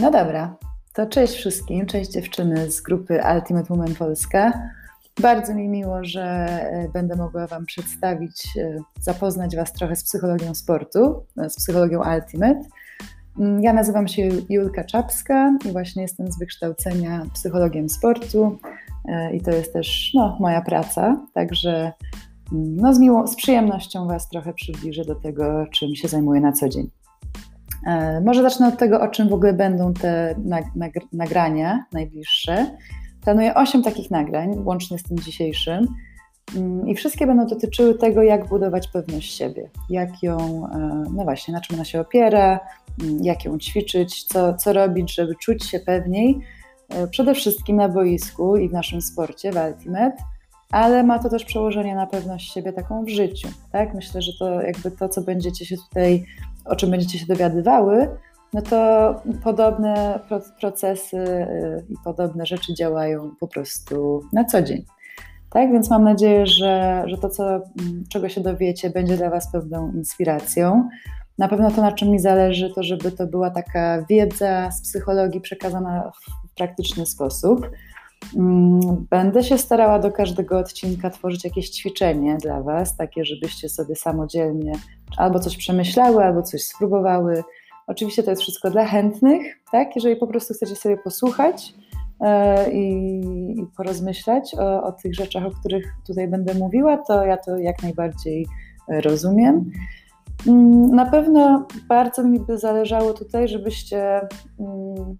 No dobra, to cześć wszystkim, cześć dziewczyny z grupy Ultimate Woman Polska. Bardzo mi miło, że e, będę mogła Wam przedstawić, e, zapoznać Was trochę z psychologią sportu, e, z psychologią Ultimate. Mm, ja nazywam się Julka Czapska i właśnie jestem z wykształcenia psychologiem sportu i to jest też no, moja praca, także mm, no, z, miło, z przyjemnością Was trochę przybliżę do tego, czym się zajmuję na co dzień. E, może zacznę od tego, o czym w ogóle będą te nagrania najbliższe. Planuję 8 takich nagrań, łącznie z tym dzisiejszym. Mm, I wszystkie będą dotyczyły tego, jak budować pewność siebie, jak ją, e, no właśnie, na czym ona się opiera, mm, jak ją ćwiczyć, co, co robić, żeby czuć się pewniej, e, przede wszystkim na boisku i w naszym sporcie, w Ultimate, ale ma to też przełożenie na pewność siebie taką w życiu. Tak? Myślę, że to jakby to, co będziecie się tutaj o czym będziecie się dowiadywały, no to podobne procesy y, i podobne rzeczy działają po prostu na co dzień. Tak, więc mam nadzieję, że, że to, co, mm, czego się dowiecie, będzie dla Was pewną inspiracją. Na pewno to, na czym mi zależy, to żeby to była taka wiedza z psychologii przekazana w praktyczny sposób. Mm, będę się starała do każdego odcinka tworzyć jakieś ćwiczenie dla Was, takie, żebyście sobie samodzielnie albo coś przemyślały, albo coś spróbowały. Oczywiście to jest wszystko dla chętnych, tak? Jeżeli po prostu chcecie sobie posłuchać e, i, i porozmyślać o, o tych rzeczach, o których tutaj będę mówiła, to ja to jak najbardziej rozumiem. Mm, na pewno bardzo mi by zależało tutaj, żebyście mm,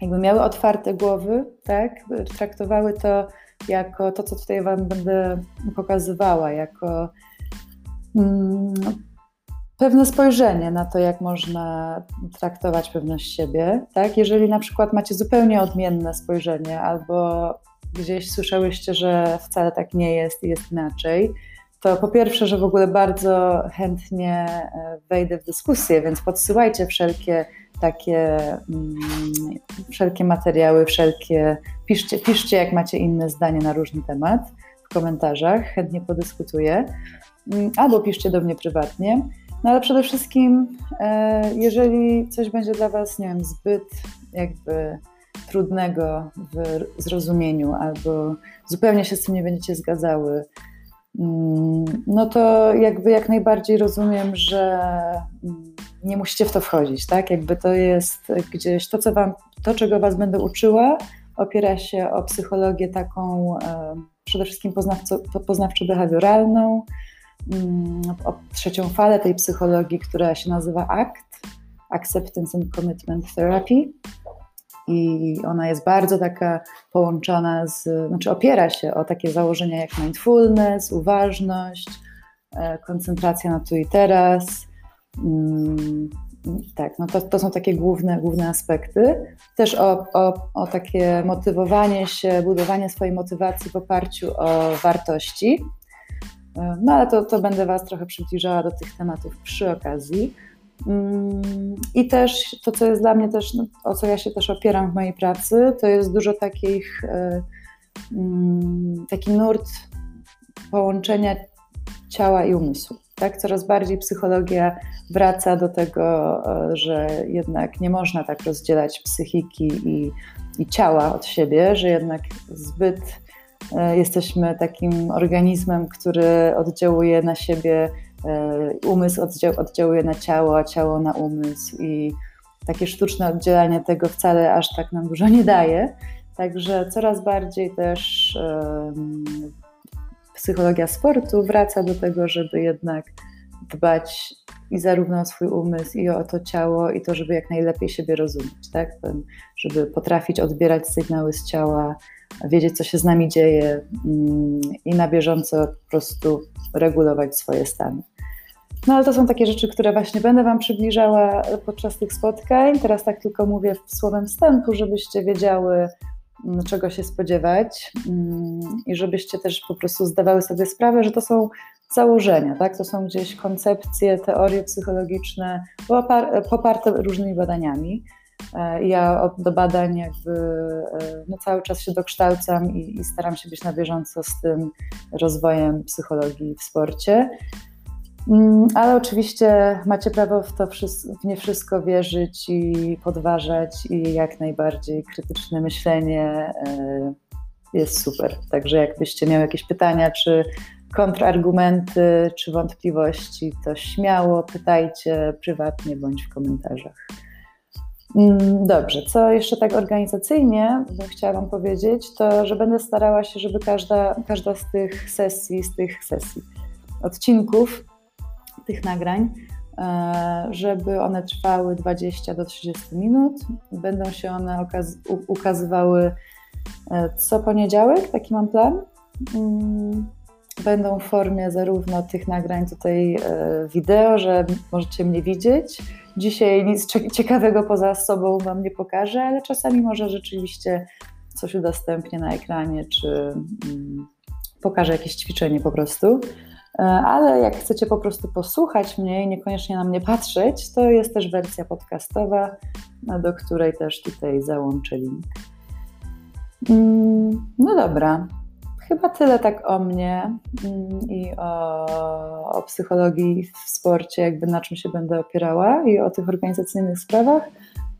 jakby miały otwarte głowy, tak? Traktowały to jako to, co tutaj Wam będę pokazywała, jako mm, pewne spojrzenie na to, jak można traktować pewność siebie. Tak? Jeżeli na przykład macie zupełnie odmienne spojrzenie, albo gdzieś słyszałyście, że wcale tak nie jest i jest inaczej, to po pierwsze, że w ogóle bardzo chętnie e, wejdę w dyskusję, więc podsyłajcie wszelkie takie mm, wszelkie materiały, wszelkie piszcie, piszcie, jak macie inne zdanie na różny temat w komentarzach, chętnie podyskutuję, mm, albo piszcie do mnie prywatnie. No ale przede wszystkim, e, jeżeli coś będzie dla Was, nie wiem, zbyt jakby trudnego w zrozumieniu, albo zupełnie się z tym nie będziecie zgadzały, mm, no to jakby jak najbardziej rozumiem, że nie musicie w to wchodzić, tak? Jakby to jest gdzieś to, co wam, to, czego was będę uczyła, opiera się o psychologię taką e, przede wszystkim poznawczo-behawioralną, mm, o trzecią falę tej psychologii, która się nazywa ACT, Acceptance and Commitment Therapy. I ona jest bardzo taka połączona z, znaczy opiera się o takie założenia jak mindfulness, uważność, e, koncentracja na tu i teraz, tak, no to, to są takie główne, główne aspekty. Też o, o, o takie motywowanie się, budowanie swojej motywacji w oparciu o wartości. No ale to, to będę Was trochę przybliżała do tych tematów przy okazji. Mm, I też to, co jest dla mnie też, no, o co ja się też opieram w mojej pracy, to jest dużo takich, e, mm, taki nurt połączenia ciała i umysłu. Tak, coraz bardziej psychologia wraca do tego, e, że jednak nie można tak rozdzielać psychiki i, i ciała od siebie, że jednak zbyt e, jesteśmy takim organizmem, który oddziałuje na siebie, e, umysł oddziałuje na ciało, a ciało na umysł i takie sztuczne oddzielanie tego wcale aż tak nam dużo nie daje. Także coraz bardziej też psychologia sportu wraca do tego, żeby jednak dbać i zarówno o swój umysł, i o to ciało, i to, żeby jak najlepiej siebie rozumieć, tak? Żeby potrafić odbierać sygnały z ciała, wiedzieć, co się z nami dzieje mm, i na bieżąco po prostu regulować swoje stany. No ale to są takie rzeczy, które właśnie będę Wam przybliżała podczas tych spotkań. Teraz tak tylko mówię słowem wstępu, żebyście wiedziały, czego się spodziewać mm, i żebyście też po prostu zdawały sobie sprawę, że to są założenia, tak? To są gdzieś koncepcje, teorie psychologiczne poparte różnymi badaniami. E, ja do badań jakby e, no cały czas się dokształcam i, i, staram się być na bieżąco z tym rozwojem psychologii w sporcie. Mm, ale oczywiście macie prawo w to w nie wszystko wierzyć i podważać i jak najbardziej krytyczne myślenie e, jest super. Także jakbyście miały jakieś pytania, czy kontrargumenty, czy wątpliwości, to śmiało pytajcie prywatnie bądź w komentarzach. Mm, dobrze, co jeszcze tak organizacyjnie bym chciała Wam powiedzieć, to że będę starała się, żeby każda, każda z tych sesji, z tych sesji, odcinków, tych nagrań, e, żeby one trwały 20 do 30 minut. Będą się one ukazywały e, co poniedziałek, taki mam plan. Mm, będą w formie zarówno tych nagrań tutaj e, wideo, że możecie mnie widzieć. Dzisiaj nic ciekawego poza sobą Wam nie pokażę, ale czasami może rzeczywiście coś udostępnię na ekranie, czy mm, pokażę jakieś ćwiczenie po prostu. E, ale jak chcecie po prostu posłuchać mnie i niekoniecznie na mnie patrzeć, to jest też wersja podcastowa, do której też tutaj załączę link. Mm, no dobra, Chyba tyle tak o mnie mm, i o, o, psychologii w sporcie, jakby na czym się będę opierała i o tych organizacyjnych sprawach.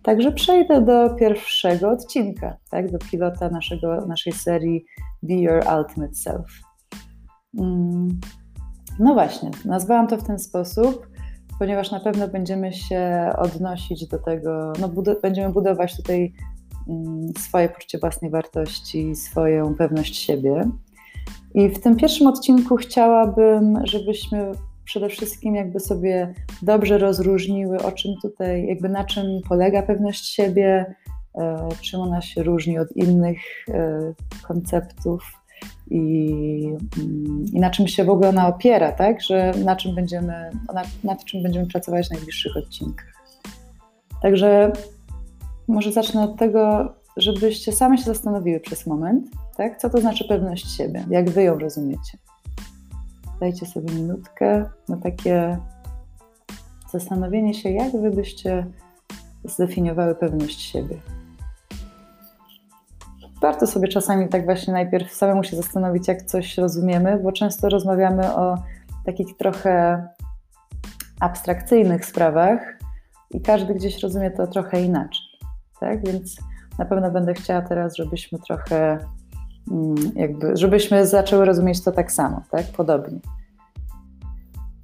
Także przejdę do pierwszego odcinka, tak, do pilota naszego, naszej serii Be Your Ultimate Self. Mm, no właśnie, nazwałam to w ten sposób, ponieważ na pewno będziemy się odnosić do tego, no będziemy budować tutaj Mm, swoje poczucie własnej wartości, swoją pewność siebie. I w tym pierwszym odcinku chciałabym, żebyśmy przede wszystkim jakby sobie dobrze rozróżniły, o czym tutaj, jakby na czym polega pewność siebie, e, czym ona się różni od innych e, konceptów i, mm, i na czym się w ogóle ona opiera, tak? Że na czym będziemy, nad, nad czym będziemy pracować w najbliższych odcinkach. Także może zacznę od tego, żebyście same się zastanowiły przez moment, tak? co to znaczy pewność siebie, jak wy ją rozumiecie. Dajcie sobie minutkę na takie zastanowienie się, jak wy byście zdefiniowały pewność siebie. Warto sobie czasami tak właśnie najpierw samemu się zastanowić, jak coś rozumiemy, bo często rozmawiamy o takich trochę abstrakcyjnych sprawach i każdy gdzieś rozumie to trochę inaczej tak? Więc na pewno będę chciała teraz, żebyśmy trochę mm, jakby, żebyśmy zaczęły rozumieć to tak samo, tak? Podobnie.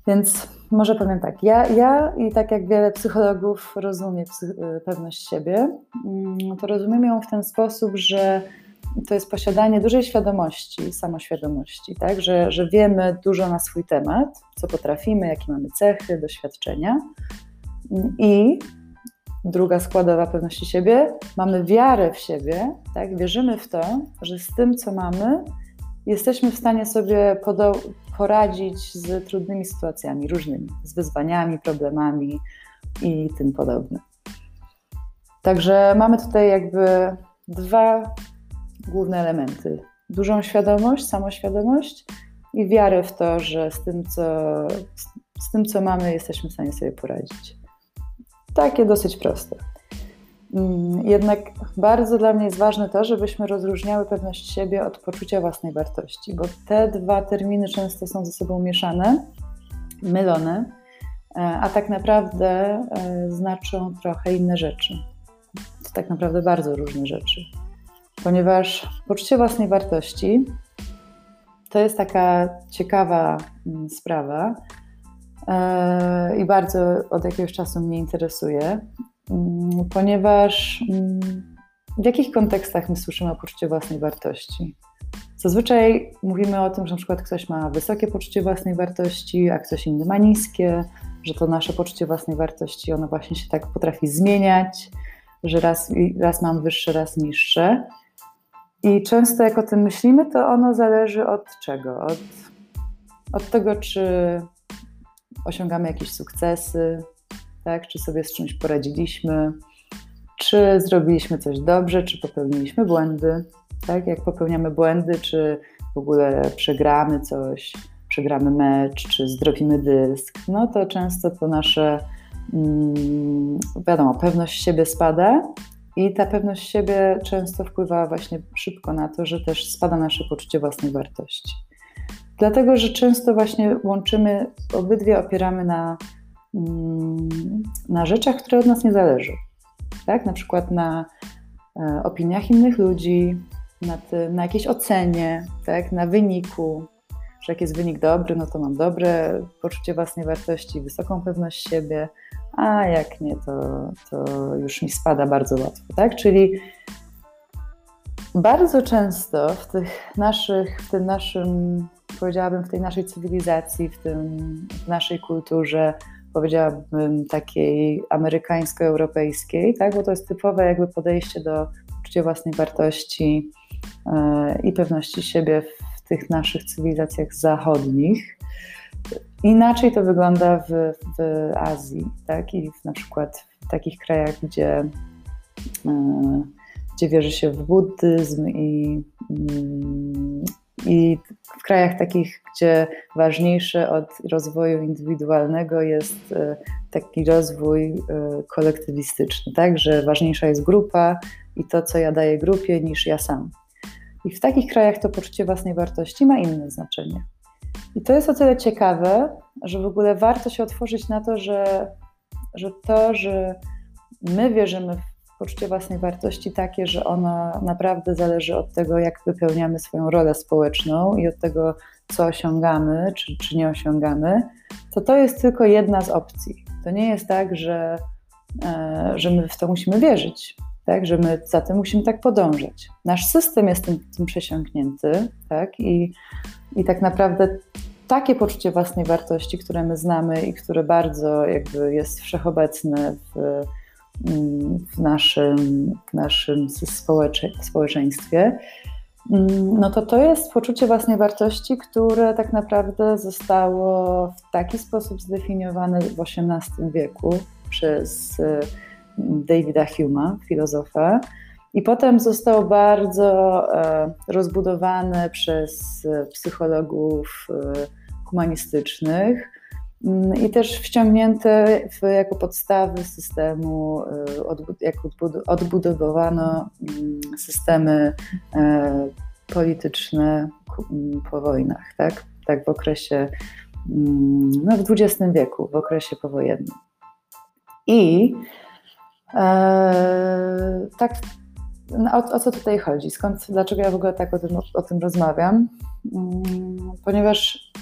Więc może powiem tak, ja, ja i tak jak wiele psychologów rozumie y, pewność siebie, mm, to rozumiem ją w ten sposób, że to jest posiadanie dużej świadomości, samoświadomości, tak? że, że wiemy dużo na swój temat, co potrafimy, jakie mamy cechy, doświadczenia i druga składowa pewności siebie, mamy wiarę w siebie, tak? wierzymy w to, że z tym, co mamy, jesteśmy w stanie sobie poradzić z trudnymi sytuacjami różnymi, z wyzwaniami, problemami i tym podobne. Także mamy tutaj jakby dwa główne elementy: dużą świadomość, samoświadomość i wiarę w to, że z tym, co, z tym, co mamy, jesteśmy w stanie sobie poradzić. Takie dosyć proste. Mm, jednak bardzo dla mnie jest ważne to, żebyśmy rozróżniały pewność siebie od poczucia własnej wartości, bo te dwa terminy często są ze sobą mieszane, mylone, e, a tak naprawdę e, znaczą trochę inne rzeczy. To tak naprawdę bardzo różne rzeczy. Ponieważ poczucie własnej wartości to jest taka ciekawa mm, sprawa, E, i bardzo od jakiegoś czasu mnie interesuje, ponieważ mm, w jakich kontekstach my słyszymy o poczuciu własnej wartości? Zazwyczaj mówimy o tym, że na przykład ktoś ma wysokie poczucie własnej wartości, a ktoś inny ma niskie, że to nasze poczucie własnej wartości, ono właśnie się tak potrafi zmieniać, że raz, raz mam wyższe, raz niższe. I często jak o tym myślimy, to ono zależy od czego? Od, od tego, czy osiągamy jakieś sukcesy, tak? czy sobie z czymś poradziliśmy, czy zrobiliśmy coś dobrze, czy popełniliśmy błędy. Tak? Jak popełniamy błędy, czy w ogóle przegramy coś, przegramy mecz, czy zdrowimy dysk, no to często to nasze, mm, wiadomo, pewność siebie spada i ta pewność siebie często wpływa właśnie szybko na to, że też spada nasze poczucie własnej wartości. dlatego że często właśnie łączymy, obydwie opieramy na, na rzeczach, które od nas nie zależą. Tak? Na przykład na e, opiniach innych ludzi, na, tym, na jakiejś ocenie, tak? na wyniku, że jak jest wynik dobry, no to mam dobre poczucie własnej wartości, wysoką pewność siebie, a jak nie, to, to już mi spada bardzo łatwo. Tak? Czyli bardzo często w tych naszych, w tym naszym, powiedziałabym, w tej naszej cywilizacji, w, tym, w naszej kulturze, powiedziałabym takiej amerykańsko-europejskiej, tak? bo to jest typowe jakby podejście do poczucia własnej wartości yy, i pewności siebie w tych naszych cywilizacjach zachodnich. Inaczej to wygląda w, w Azji, tak? I w, na przykład w takich krajach, gdzie yy, gdzie wierzy się w buddyzm i, mm, i w krajach takich, gdzie ważniejsze od rozwoju indywidualnego jest e, taki rozwój e, kolektywistyczny, tak, że ważniejsza jest grupa i to, co ja daję grupie, niż ja sam. I w takich krajach to poczucie własnej wartości ma inne znaczenie. I to jest o tyle ciekawe, że w ogóle warto się otworzyć na to, że, że to, że my wierzymy w poczucie własnej wartości takie, że ono naprawdę zależy od tego, jak wypełniamy swoją rolę społeczną i od tego, co osiągamy, czy, czy nie osiągamy, to to jest tylko jedna z opcji. To nie jest tak, że, e, że my w to musimy wierzyć, tak? że my za tym musimy tak podążać. Nasz system jest tym, tym przesiąknięty tak? I, i tak naprawdę takie poczucie własnej wartości, które my znamy i które bardzo jakby jest wszechobecne w w naszym, w naszym społecze, społeczeństwie, no to to jest poczucie własnej wartości, które tak naprawdę zostało w taki sposób zdefiniowane w XVIII wieku przez e, Davida Huma, filozofa, i potem zostało bardzo e, rozbudowane przez psychologów e, humanistycznych. Mm, i też wciągnięte w, jako podstawy systemu, y, jak odbudowano mm, systemy e, polityczne mm, po wojnach, tak? Tak w okresie, no w XX wieku, w okresie powojennym. I e, tak, no, o, o, co tutaj chodzi? Skąd, dlaczego ja w ogóle tak o tym, o tym rozmawiam? Ponieważ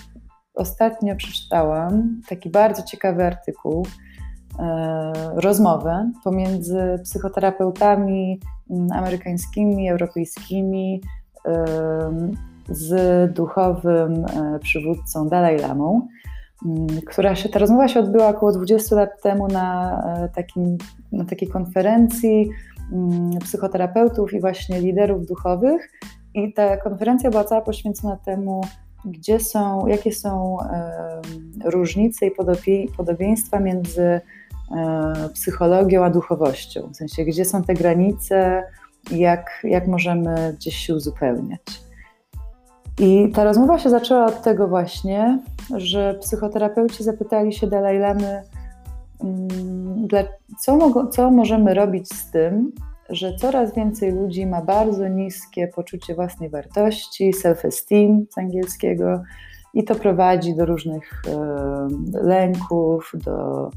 ostatnio przeczytałam taki bardzo ciekawy artykuł, e, rozmowę pomiędzy psychoterapeutami mm, amerykańskimi, europejskimi e, z duchowym e, przywódcą Dalai Lamą, mm, która się, ta rozmowa się odbyła około 20 lat temu na, takim, na takiej konferencji mm, psychoterapeutów i właśnie liderów duchowych. I ta konferencja była cała poświęcona temu, gdzie są, jakie są różnice i podobieństwa między e, psychologią a duchowością. W sensie, gdzie są te granice, jak, jak możemy gdzieś się uzupełniać. I ta rozmowa się zaczęła od tego właśnie, że psychoterapeuci zapytali się Dalaj Lamy, mm, co, co możemy robić z tym, że coraz więcej ludzi ma bardzo niskie poczucie własnej wartości, self-esteem z angielskiego, i to prowadzi do różnych e, lęków, do,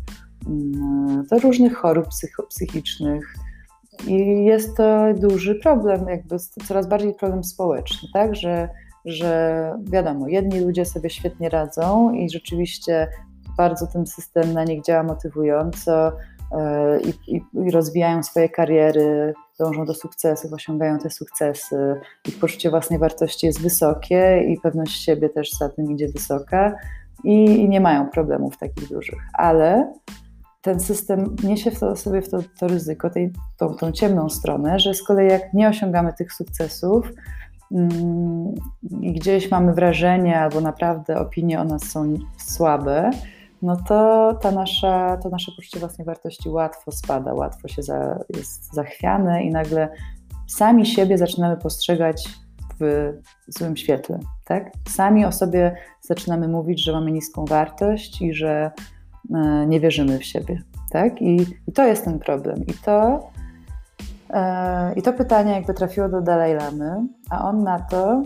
mm, do różnych chorób psychicznych. I jest to duży problem, jakby coraz bardziej problem społeczny, tak? Że, że wiadomo, jedni ludzie sobie świetnie radzą i rzeczywiście bardzo ten system na nich działa motywująco, i, i, rozwijają swoje kariery, dążą do sukcesów, osiągają te sukcesy, ich poczucie własnej wartości jest wysokie i pewność siebie też za tym idzie wysoka i, i nie mają problemów takich dużych. Ale ten system niesie w to, sobie w to, to ryzyko, tej, tą, tą ciemną stronę, że z kolei jak nie osiągamy tych sukcesów, mm, i gdzieś mamy wrażenie, albo naprawdę opinie o nas są słabe, no to ta nasza, to nasze poczucie własnej wartości łatwo spada, łatwo się za, jest zachwiane i nagle sami siebie zaczynamy postrzegać w złym świetle. Tak? Sami o sobie zaczynamy mówić, że mamy niską wartość i że e, nie wierzymy w siebie. Tak? I, i to jest ten problem. I to, e, I to pytanie jakby trafiło do Dalaj Lamy, a on na to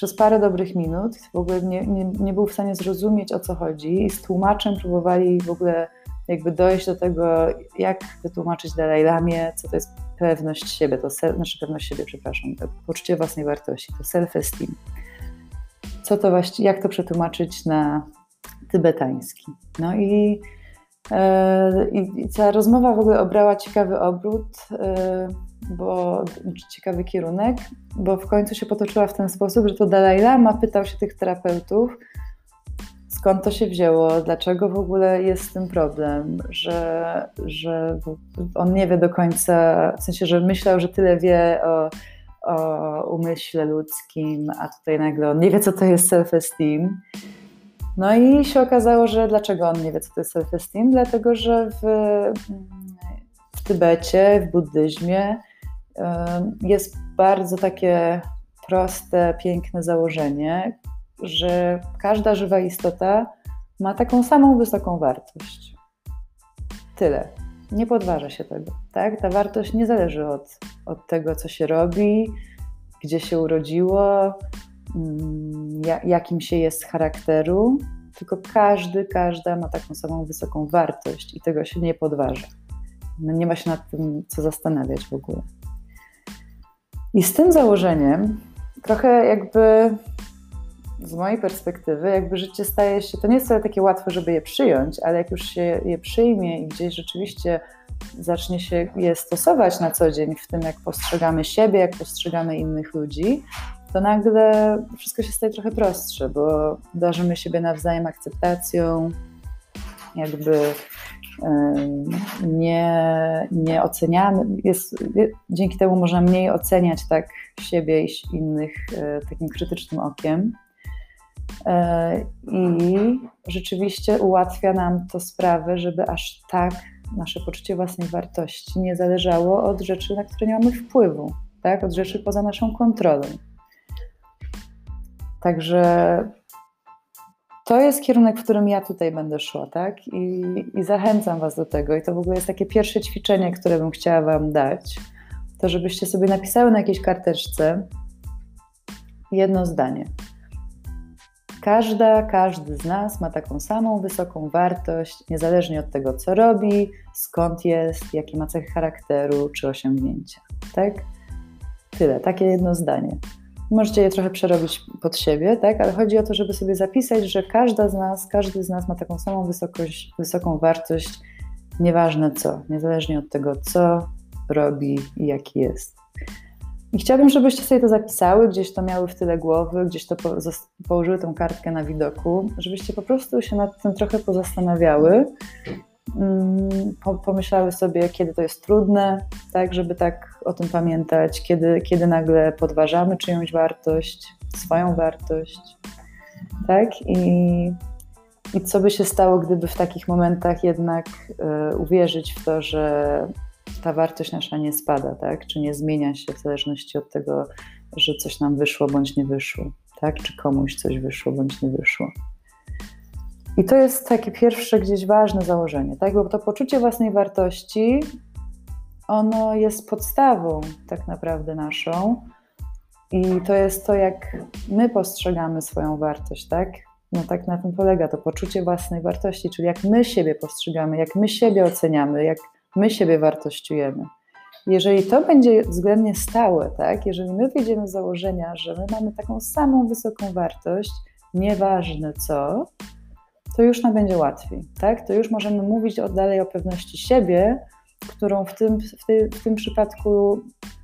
przez parę dobrych minut w ogóle nie, nie, nie był w stanie zrozumieć o co chodzi i z tłumaczem próbowali w ogóle jakby dojść do tego, jak wytłumaczyć Dalaj Lamie, co to jest pewność siebie, to self, znaczy pewność siebie, przepraszam, to poczucie własnej wartości, to self-esteem. Co to właściwie, jak to przetłumaczyć na tybetański? No i, i, i ta rozmowa w ogóle obrała ciekawy obrót, e, bo znaczy ciekawy kierunek, bo w końcu się potoczyła w ten sposób, że to Dalai Lama pytał się tych terapeutów, skąd to się wzięło, dlaczego w ogóle jest tym problem, że, że on nie wie do końca, w sensie, że myślał, że tyle wie o, o umyśle ludzkim, a tutaj nagle on nie wie, co to jest self-esteem. No i się okazało, że dlaczego on nie wie, co to jest self-esteem? Dlatego, że w, w Tybecie, w buddyzmie jest bardzo takie proste, piękne założenie, że każda żywa istota ma taką samą wysoką wartość. Tyle. Nie podważa się tego. Tak? Ta wartość nie zależy od, od tego, co się robi, gdzie się urodziło, jakim się jest charakteru, tylko każdy, każda ma taką samą wysoką wartość i tego się nie podważa. No nie ma się nad tym co zastanawiać w ogóle. I z tym założeniem trochę jakby z mojej perspektywy, jakby życie staje się, to nie jest wcale takie łatwe, żeby je przyjąć, ale jak już się je przyjmie i gdzieś rzeczywiście zacznie się je stosować na co dzień w tym, jak postrzegamy siebie, jak postrzegamy innych ludzi, to nagle wszystko się staje trochę prostsze, bo darzymy siebie nawzajem akceptacją, jakby nie, nie oceniamy, jest, dzięki temu można mniej oceniać tak siebie i innych e, takim krytycznym okiem. E, I rzeczywiście ułatwia nam to sprawę, żeby aż tak nasze poczucie własnej wartości nie zależało od rzeczy, na które nie mamy wpływu, tak? od rzeczy poza naszą kontrolą. Także to jest kierunek, w którym ja tutaj będę szła, tak? I, I, zachęcam Was do tego. I to w ogóle jest takie pierwsze ćwiczenie, które bym chciała Wam dać. To, żebyście sobie napisały na jakiejś karteczce jedno zdanie. Każda, każdy z nas ma taką samą wysoką wartość, niezależnie od tego, co robi, skąd jest, jakie ma cechy charakteru czy osiągnięcia. Tak? Tyle, takie jedno zdanie. Możecie je trochę przerobić pod siebie, tak? ale chodzi o to, żeby sobie zapisać, że każda z nas, każdy z nas ma taką samą wysokość, wysoką wartość, nieważne co, niezależnie od tego, co robi i jaki jest. I chciałabym, żebyście sobie to zapisały, gdzieś to miały w tyle głowy, gdzieś to po, położyły tą kartkę na widoku, żebyście po prostu się nad tym trochę pozastanawiały, pomyślały sobie, kiedy to jest trudne, tak, żeby tak o tym pamiętać, kiedy, kiedy nagle podważamy czyjąś wartość, swoją wartość, tak, i, i co by się stało, gdyby w takich momentach jednak y, uwierzyć w to, że ta wartość nasza nie spada, tak? Czy nie zmienia się w zależności od tego, że coś nam wyszło bądź nie wyszło, tak? Czy komuś coś wyszło bądź nie wyszło. I to jest takie pierwsze gdzieś ważne założenie, tak? Bo to poczucie własnej wartości, ono jest podstawą tak naprawdę naszą. I to jest to, jak my postrzegamy swoją wartość, tak? No tak na tym polega to poczucie własnej wartości, czyli jak my siebie postrzegamy, jak my siebie oceniamy, jak my siebie wartościujemy. Jeżeli to będzie względnie stałe, tak? jeżeli my wyjdziemy z założenia, że my mamy taką samą wysoką wartość, nieważne co, to już nam będzie łatwiej. Tak? To już możemy mówić od dalej o pewności siebie, którą w tym, w, w tym przypadku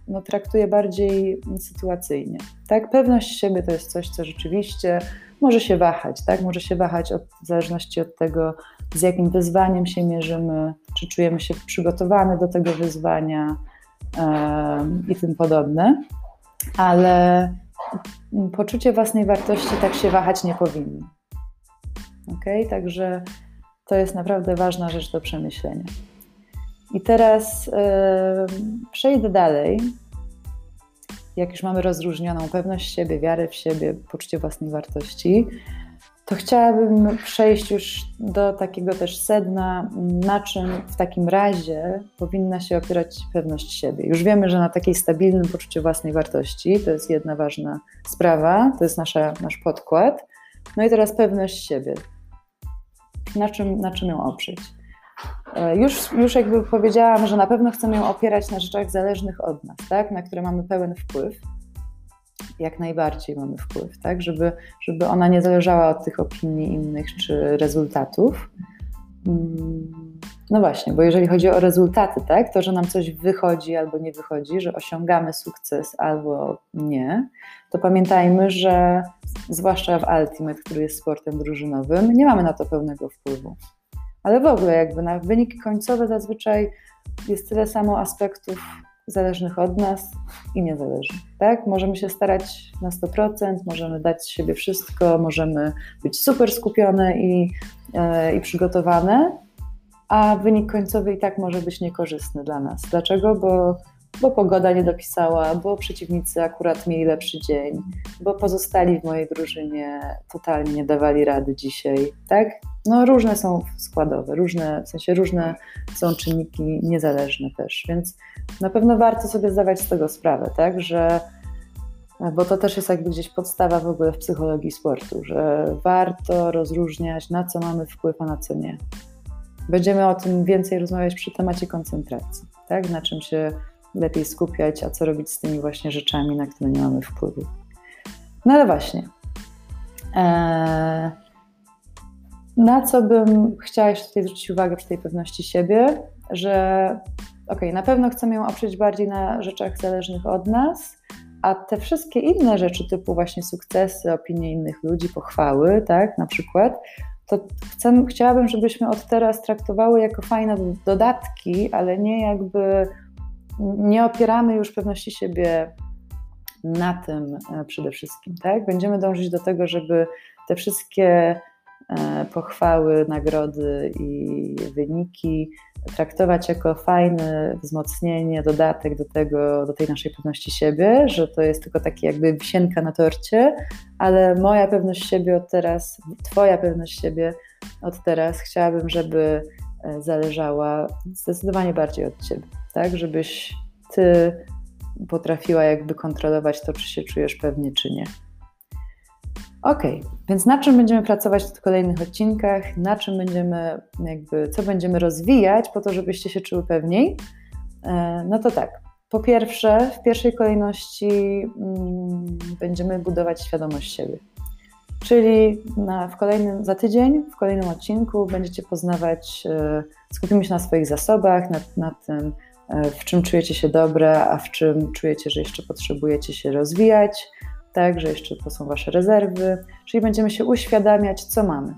no, traktuję bardziej sytuacyjnie. Tak? Pewność siebie to jest coś, co rzeczywiście może się wahać, tak? Może się wahać od, w zależności od tego, z jakim wyzwaniem się mierzymy, czy czujemy się przygotowane do tego wyzwania i tym podobne. Ale poczucie własnej wartości tak się wahać nie powinno. Ok? Także to jest naprawdę ważna rzecz do przemyślenia. I teraz przejdę dalej jak już mamy rozróżnioną pewność siebie, wiarę w siebie, poczucie własnej wartości, to chciałabym przejść już do takiego też sedna, na czym w takim razie powinna się opierać pewność siebie. Już wiemy, że na takiej stabilnym poczuciu własnej wartości to jest jedna ważna sprawa, to jest nasza, nasz podkład. No i teraz pewność siebie. Na czym, na czym ją oprzeć? E, już, już jakby powiedziałam, że na pewno chcemy ją opierać na rzeczach zależnych od nas, tak? na które mamy pełen wpływ jak najbardziej mamy wpływ, tak? Żeby, żeby ona nie zależała od tych opinii innych czy rezultatów. Mm, no właśnie, bo jeżeli chodzi o rezultaty, tak, to, że nam coś wychodzi albo nie wychodzi, że osiągamy sukces albo nie, to pamiętajmy, że zwłaszcza w Ultimate, który jest sportem drużynowym, nie mamy na to pełnego wpływu. Ale w ogóle jakby na wyniki końcowe zazwyczaj jest tyle samo aspektów zależnych od nas i niezależnych. Tak? Możemy się starać na 100%, możemy dać siebie wszystko, możemy być super skupione i, e, i przygotowane, a wynik końcowy i tak może być niekorzystny dla nas. Dlaczego? Bo, bo pogoda nie dopisała, bo przeciwnicy akurat mieli lepszy dzień, bo pozostali w mojej drużynie totalnie nie dawali rady dzisiaj, tak? No różne są składowe, różne, w sensie różne są czynniki niezależne też, więc na pewno warto sobie zdawać z tego sprawę, tak, że bo to też jest jakby gdzieś podstawa w ogóle w psychologii sportu, że warto rozróżniać na co mamy wpływ, a na co nie. Będziemy o tym więcej rozmawiać przy temacie koncentracji, tak, na czym się lepiej skupiać, a co robić z tymi właśnie rzeczami, na które nie mamy wpływu. No ale właśnie. Eee, na co bym chciała jeszcze tutaj zwrócić uwagę przy tej pewności siebie, że ok, na pewno chcemy ją oprzeć bardziej na rzeczach zależnych od nas, a te wszystkie inne rzeczy, typu właśnie sukcesy, opinie innych ludzi, pochwały, tak, na przykład, to chcę, chciałabym, żebyśmy od teraz traktowały jako fajne dodatki, ale nie jakby, nie opieramy już pewności siebie na tym e, przede wszystkim, tak? Będziemy dążyć do tego, żeby te wszystkie E, pochwały, nagrody i wyniki traktować jako fajne wzmocnienie, dodatek do tego, do tej naszej pewności siebie, że to jest tylko taki jakby wisienka na torcie, ale moja pewność siebie od teraz, twoja pewność siebie od teraz chciałabym, żeby zależała zdecydowanie bardziej od ciebie, tak, żebyś ty potrafiła jakby kontrolować to, czy się czujesz pewnie, czy nie. Ok, więc na czym będziemy pracować w kolejnych odcinkach, na czym będziemy, jakby, co będziemy rozwijać po to, żebyście się czuły pewniej? E, no to tak, po pierwsze, w pierwszej kolejności mm, będziemy budować świadomość siebie. Czyli na, w kolejnym, za tydzień, w kolejnym odcinku będziecie poznawać, e, skupimy się na swoich zasobach, na, na tym, e, w czym czujecie się dobre, a w czym czujecie, że jeszcze potrzebujecie się rozwijać tak, że jeszcze to są Wasze rezerwy, czyli będziemy się uświadamiać, co mamy.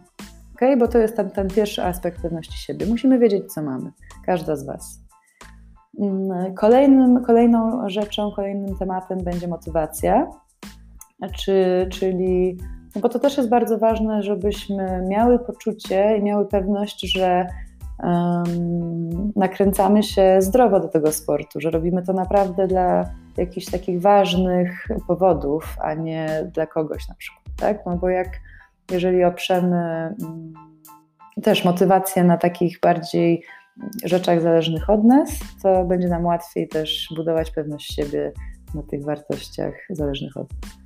Okay? Bo to jest ten, ten pierwszy aspekt pewności siebie. Musimy wiedzieć, co mamy, każda z Was. Mm, kolejnym, kolejną rzeczą, kolejnym tematem będzie motywacja, czy, czyli, bo to też jest bardzo ważne, żebyśmy miały poczucie i miały pewność, że um, nakręcamy się zdrowo do tego sportu, że robimy to naprawdę dla jakichś takich ważnych powodów, a nie dla kogoś na przykład, tak? No bo jak jeżeli oprzemy mm, też motywację na takich bardziej rzeczach zależnych od nas, to będzie nam łatwiej też budować pewność siebie na tych wartościach zależnych od nas.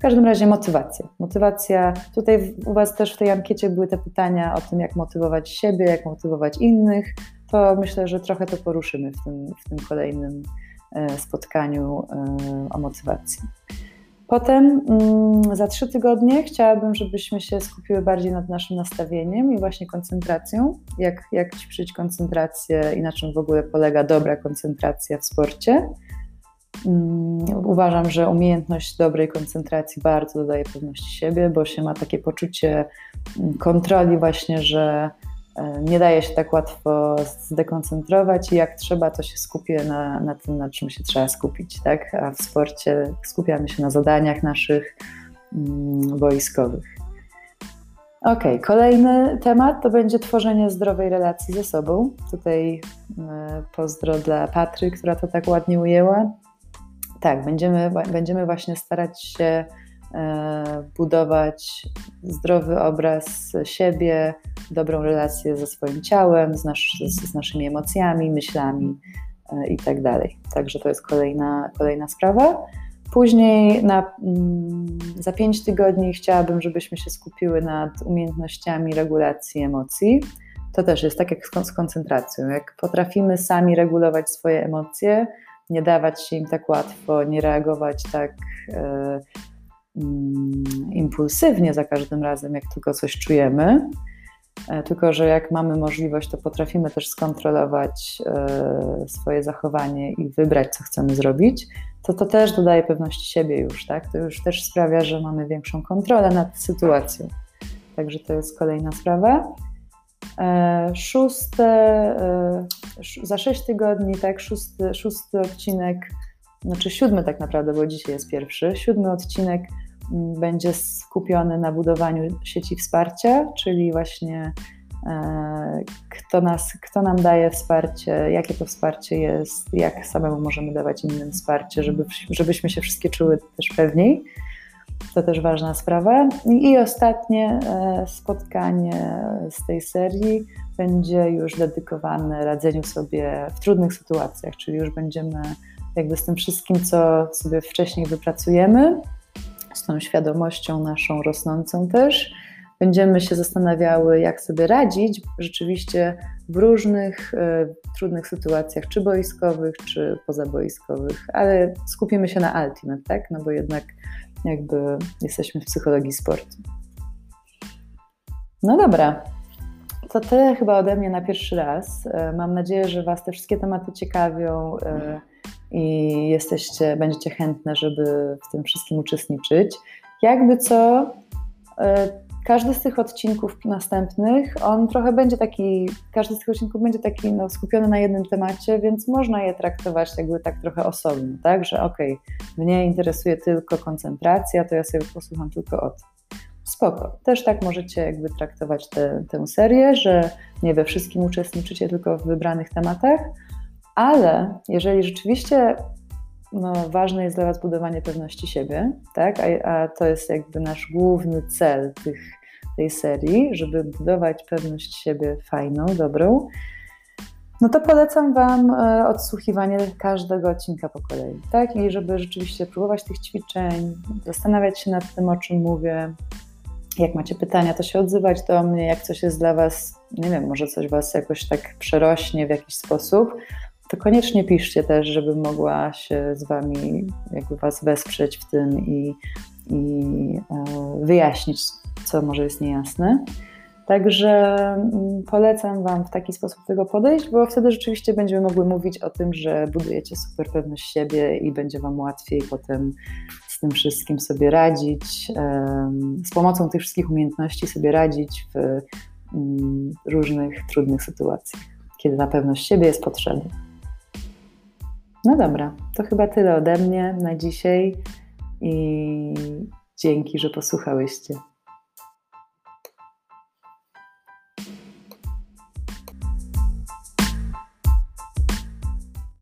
W każdym razie motywacja. Motywacja, tutaj u Was też w tej ankiecie były te pytania o tym, jak motywować siebie, jak motywować innych. To myślę, że trochę to poruszymy w tym, w tym kolejnym E, spotkaniu e, o motywacji. Potem mm, za trzy tygodnie chciałabym, żebyśmy się skupiły bardziej nad naszym nastawieniem i właśnie koncentracją. Jak, jak ćwiczyć koncentrację i na czym w ogóle polega dobra koncentracja w sporcie. Mm, uważam, że umiejętność dobrej koncentracji bardzo dodaje pewności siebie, bo się ma takie poczucie mm, kontroli, właśnie, że E, nie daje się tak łatwo zdekoncentrować i jak trzeba, to się skupię na, na tym, na czym się trzeba skupić, tak? A w sporcie skupiamy się na zadaniach naszych mm, wojskowych. Ok, kolejny temat to będzie tworzenie zdrowej relacji ze sobą. Tutaj e, pozdro dla Patry, która to tak ładnie ujęła. Tak, będziemy, będziemy właśnie starać się budować zdrowy obraz siebie, dobrą relację ze swoim ciałem, z, nasz, z naszymi emocjami, myślami i tak dalej. Także to jest kolejna, kolejna sprawa. Później na, mm, za pięć tygodni chciałabym, żebyśmy się skupiły nad umiejętnościami regulacji emocji. To też jest tak jak z koncentracją. Jak potrafimy sami regulować swoje emocje, nie dawać się im tak łatwo, nie reagować tak e, mm, impulsywnie za każdym razem, jak tylko coś czujemy, E, tylko że jak mamy możliwość, to potrafimy też skontrolować e, swoje zachowanie i wybrać, co chcemy zrobić, to to też dodaje pewności siebie już, tak? To już też sprawia, że mamy większą kontrolę nad sytuacją. Także to jest kolejna sprawa. E, szóste, za sześć tygodni, tak, szósty, szósty odcinek, znaczy siódmy tak naprawdę, bo dzisiaj jest pierwszy, siódmy odcinek będzie skupiony na budowaniu sieci wsparcia, czyli właśnie e, kto, nas, kto nam daje wsparcie, jakie to wsparcie jest, jak samemu możemy dawać innym wsparcie, żeby, żebyśmy się wszystkie czuły też pewniej. To też ważna sprawa. I ostatnie e, spotkanie z tej serii będzie już dedykowane radzeniu sobie w trudnych sytuacjach, czyli już będziemy jakby z tym wszystkim, co sobie wcześniej wypracujemy, z tą świadomością naszą rosnącą też, będziemy się zastanawiały, jak sobie radzić rzeczywiście w różnych e, trudnych sytuacjach, czy boiskowych, czy pozaboiskowych, ale skupimy się na ultimate, tak? No bo jednak jakby jesteśmy w psychologii sportu. No dobra, to tyle chyba ode mnie na pierwszy raz. E, mam nadzieję, że Was te wszystkie tematy ciekawią. E, i jesteście, będziecie chętne, żeby w tym wszystkim uczestniczyć. Jakby co, e, każdy z tych odcinków następnych, on trochę będzie taki, każdy z tych odcinków będzie taki no, skupiony na jednym temacie, więc można je traktować jakby tak trochę osobno, tak, że okej, okay, mnie interesuje tylko koncentracja, to ja sobie posłucham tylko o tym. Spoko. Też tak możecie jakby traktować te, tę serię, że nie we wszystkim uczestniczycie, tylko w wybranych tematach, ale jeżeli rzeczywiście no, ważne jest dla Was budowanie pewności siebie, tak? A, a, to jest jakby nasz główny cel tych, tej serii, żeby budować pewność siebie fajną, dobrą, no to polecam Wam e, odsłuchiwanie każdego odcinka po kolei, tak? I żeby rzeczywiście próbować tych ćwiczeń, zastanawiać się nad tym, o czym mówię. Jak macie pytania, to się odzywać do mnie, jak coś jest dla Was, nie wiem, może coś Was jakoś tak przerośnie w jakiś sposób, to koniecznie piszcie też, żebym mogła się z Wami, jakby Was wesprzeć w tym i, i e, wyjaśnić, co może jest niejasne. Także mm, polecam Wam w taki sposób tego podejść, bo wtedy rzeczywiście będziemy mogły mówić o tym, że budujecie super pewność siebie i będzie Wam łatwiej potem z tym wszystkim sobie radzić, z pomocą tych wszystkich umiejętności sobie radzić w mm, różnych trudnych sytuacjach, kiedy na pewność siebie jest potrzebna. No dobra, to chyba tyle ode mnie na dzisiaj i dzięki, że posłuchałyście.